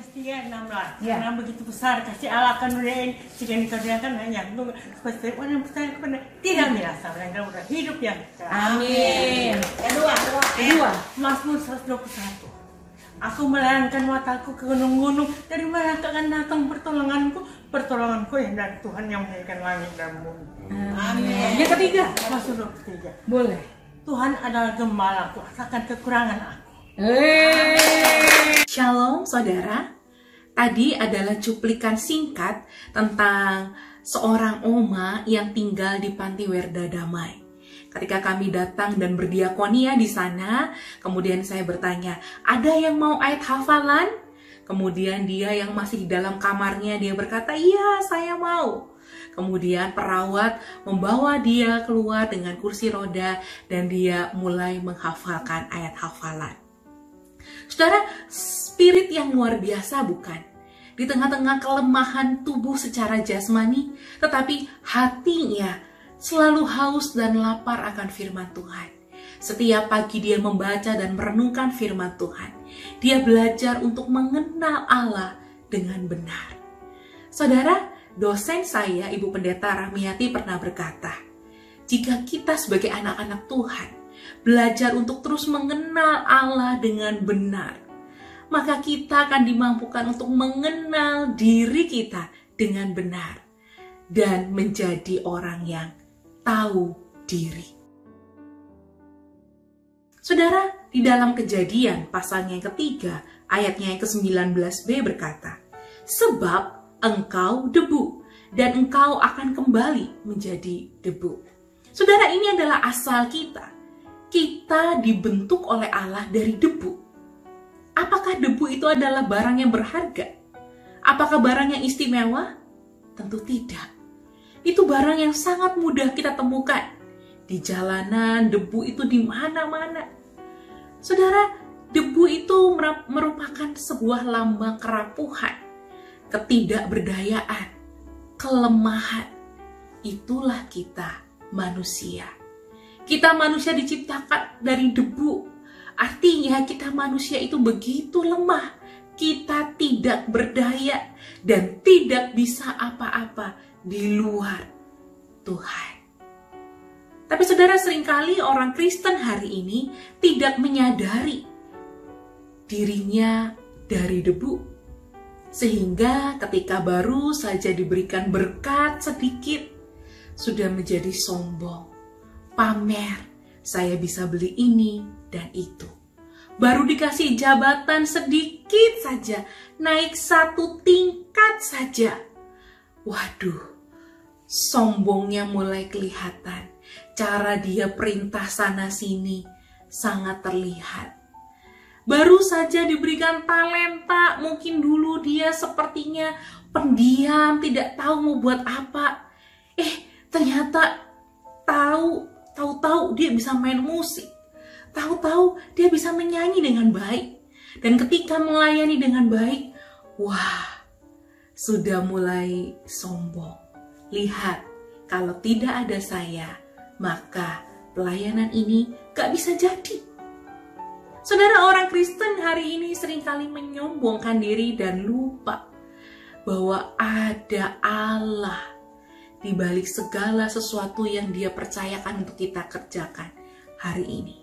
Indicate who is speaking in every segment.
Speaker 1: Setia 16
Speaker 2: Ya.
Speaker 1: Karena begitu besar kasih Allah akan ini Jika dikerjakan hanya untuk Supaya orang yang percaya kepada Tidak merasa Melainkan udah hidup yang kekal.
Speaker 2: Amin.
Speaker 3: Kedua,
Speaker 2: Kedua.
Speaker 1: Mazmur 121 Aku melayangkan mataku ke gunung-gunung Dari mana akan datang pertolonganku Pertolonganku yang dari Tuhan yang menjadikan langit dan bumi
Speaker 2: Amin. Yang ketiga,
Speaker 1: Mazmur 23
Speaker 2: boleh.
Speaker 1: Tuhan adalah gembalaku Asalkan kekurangan aku
Speaker 2: Hey.
Speaker 4: Shalom saudara, tadi adalah cuplikan singkat tentang seorang oma yang tinggal di Panti Werda Damai. Ketika kami datang dan berdiakonia di sana, kemudian saya bertanya, ada yang mau ayat hafalan? Kemudian dia yang masih di dalam kamarnya, dia berkata, iya saya mau. Kemudian perawat membawa dia keluar dengan kursi roda dan dia mulai menghafalkan ayat hafalan. Saudara, spirit yang luar biasa bukan? Di tengah-tengah kelemahan tubuh secara jasmani, tetapi hatinya selalu haus dan lapar akan firman Tuhan. Setiap pagi dia membaca dan merenungkan firman Tuhan. Dia belajar untuk mengenal Allah dengan benar. Saudara, dosen saya, Ibu Pendeta Rahmiati pernah berkata, jika kita sebagai anak-anak Tuhan belajar untuk terus mengenal Allah dengan benar, maka kita akan dimampukan untuk mengenal diri kita dengan benar dan menjadi orang yang tahu diri. Saudara, di dalam kejadian pasalnya yang ketiga, ayatnya yang ke-19b berkata, Sebab engkau debu, dan engkau akan kembali menjadi debu. Saudara, ini adalah asal kita. Kita dibentuk oleh Allah dari debu. Apakah debu itu adalah barang yang berharga? Apakah barang yang istimewa? Tentu tidak. Itu barang yang sangat mudah kita temukan. Di jalanan, debu itu di mana-mana. Saudara, debu itu merupakan sebuah lambang kerapuhan, ketidakberdayaan, kelemahan. Itulah kita manusia. Kita manusia diciptakan dari debu. Artinya kita manusia itu begitu lemah. Kita tidak berdaya dan tidak bisa apa-apa di luar Tuhan. Tapi saudara sering kali orang Kristen hari ini tidak menyadari dirinya dari debu. Sehingga ketika baru saja diberikan berkat sedikit, sudah menjadi sombong, pamer, saya bisa beli ini dan itu. Baru dikasih jabatan sedikit saja, naik satu tingkat saja. Waduh, sombongnya mulai kelihatan. Cara dia perintah sana-sini sangat terlihat. Baru saja diberikan talenta, mungkin dulu dia sepertinya pendiam, tidak tahu mau buat apa. Eh, ternyata tahu, tahu-tahu dia bisa main musik. Tahu-tahu dia bisa menyanyi dengan baik. Dan ketika melayani dengan baik, wah, sudah mulai sombong. Lihat, kalau tidak ada saya, maka pelayanan ini gak bisa jadi. Saudara orang Kristen hari ini sering kali menyombongkan diri dan lupa bahwa ada Allah di balik segala sesuatu yang dia percayakan untuk kita kerjakan hari ini.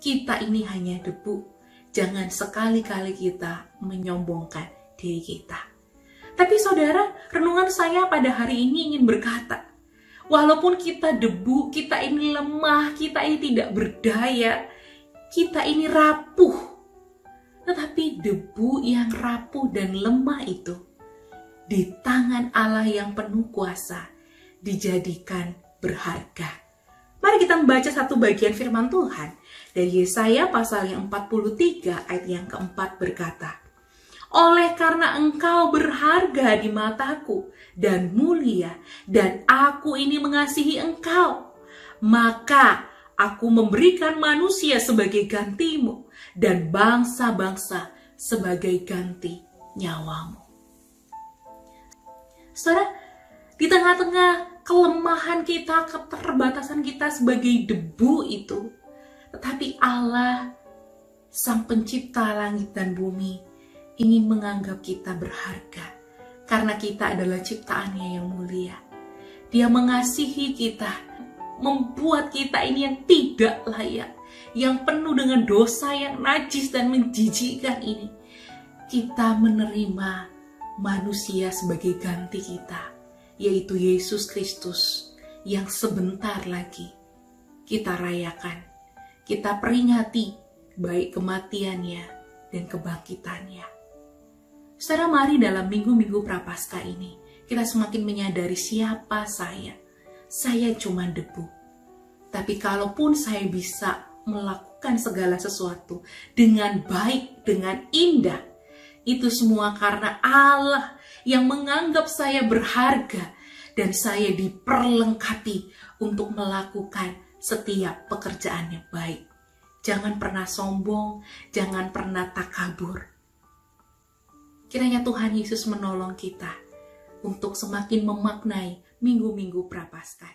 Speaker 4: Kita ini hanya debu. Jangan sekali-kali kita menyombongkan diri kita. Tapi saudara, renungan saya pada hari ini ingin berkata, walaupun kita debu, kita ini lemah, kita ini tidak berdaya, kita ini rapuh. Tetapi debu yang rapuh dan lemah itu di tangan Allah yang penuh kuasa dijadikan berharga. Mari kita membaca satu bagian firman Tuhan dari Yesaya pasal yang 43 ayat yang keempat berkata, Oleh karena engkau berharga di mataku dan mulia dan aku ini mengasihi engkau, maka aku memberikan manusia sebagai gantimu dan bangsa-bangsa sebagai ganti nyawamu. Saudara, di tengah-tengah kelemahan kita, keterbatasan kita sebagai debu itu, tetapi Allah, Sang Pencipta langit dan bumi, ingin menganggap kita berharga karena kita adalah ciptaannya yang mulia. Dia mengasihi kita, membuat kita ini yang tidak layak, yang penuh dengan dosa yang najis dan menjijikkan ini. Kita menerima manusia sebagai ganti kita, yaitu Yesus Kristus yang sebentar lagi kita rayakan, kita peringati baik kematiannya dan kebangkitannya. Saudara mari dalam minggu-minggu prapaskah ini kita semakin menyadari siapa saya. Saya cuma debu. Tapi kalaupun saya bisa melakukan segala sesuatu dengan baik, dengan indah, itu semua karena Allah yang menganggap saya berharga dan saya diperlengkapi untuk melakukan setiap pekerjaan yang baik. Jangan pernah sombong, jangan pernah takabur. Kiranya Tuhan Yesus menolong kita untuk semakin memaknai minggu-minggu prapaskah